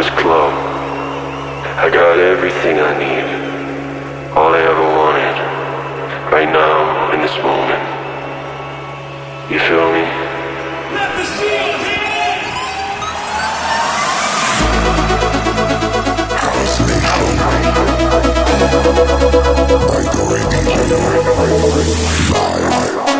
this club. I got everything I need. All I ever wanted. Right now, in this moment. You feel me? Let me see your hands! House Nation by Dori DJ live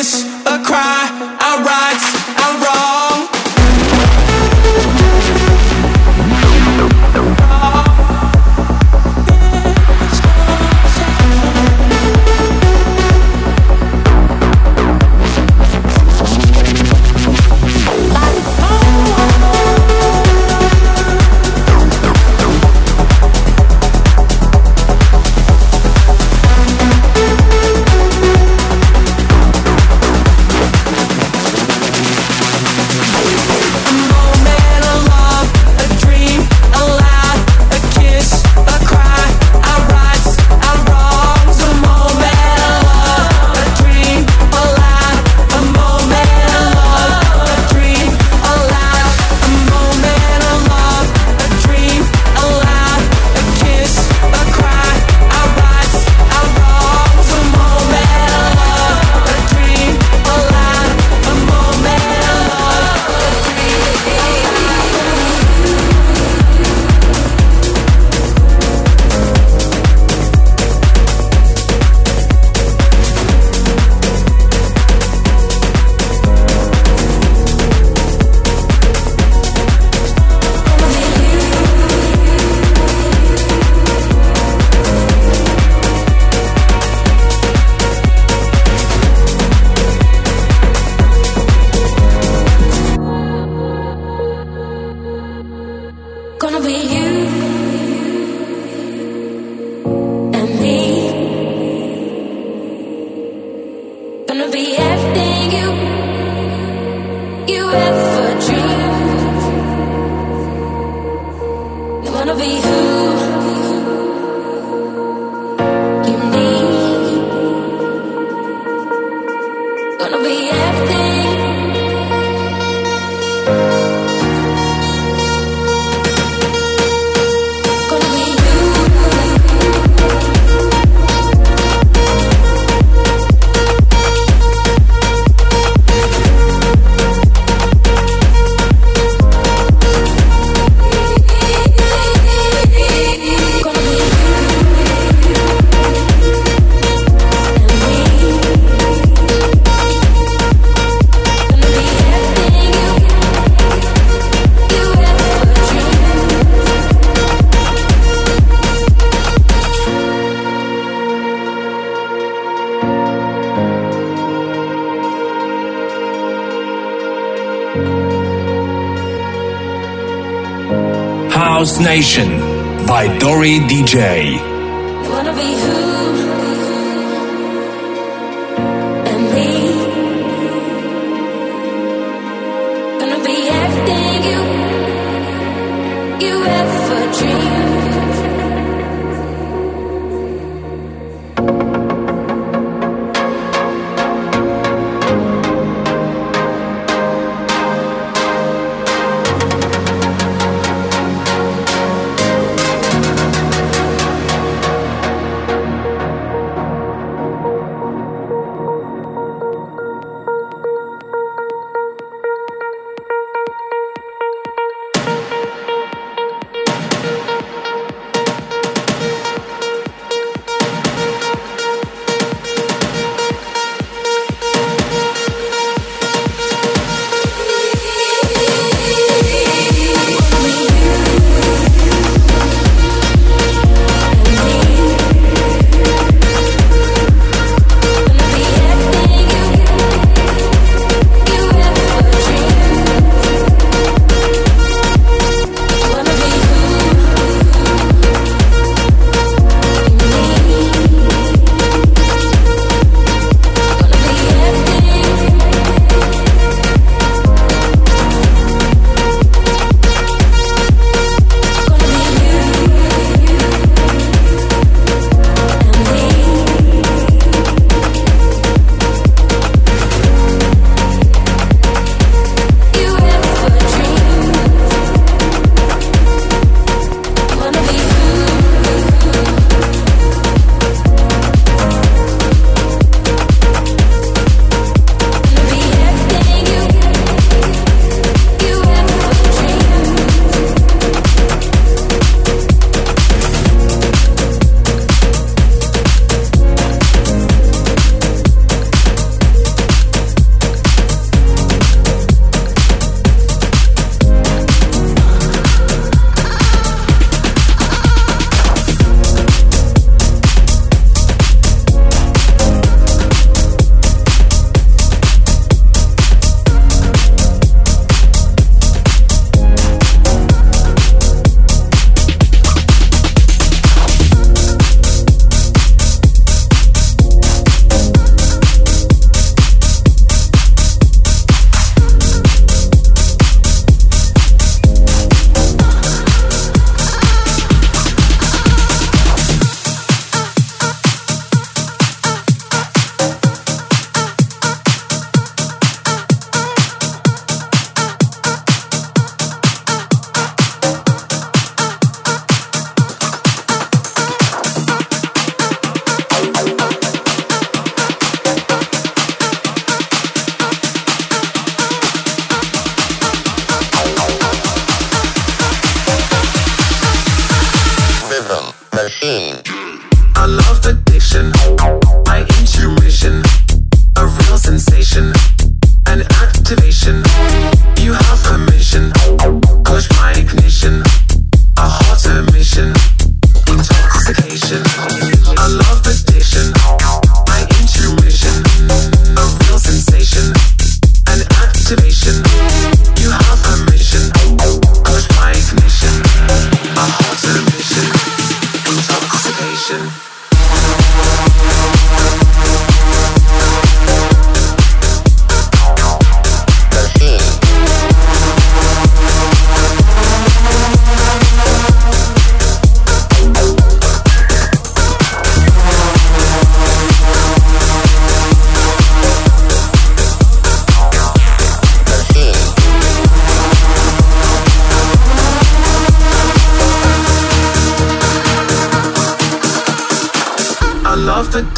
It's a crime. Nation by Dori DJ.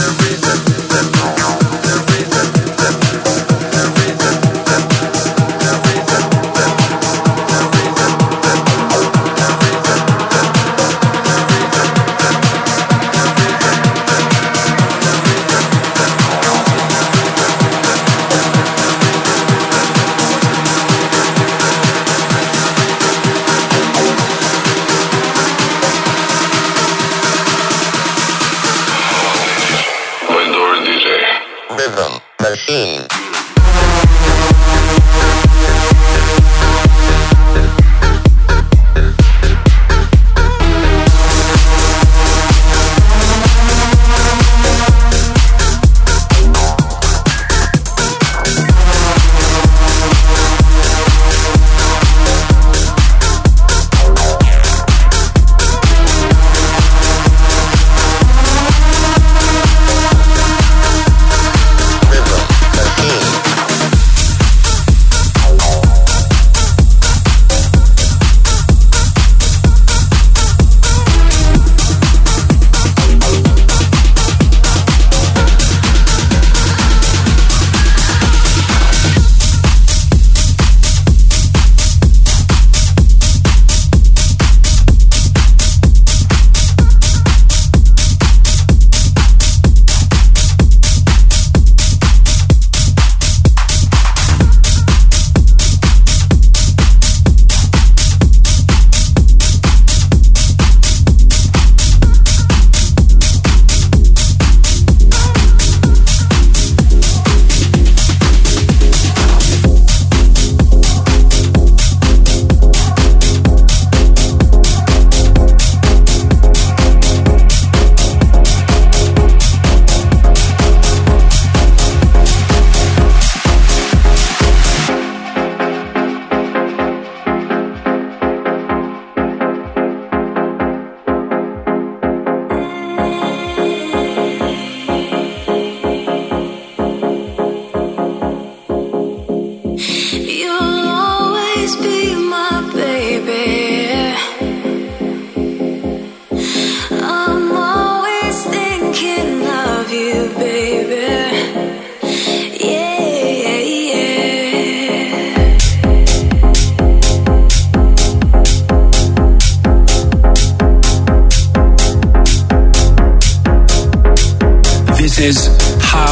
the rhythm, the, rhythm,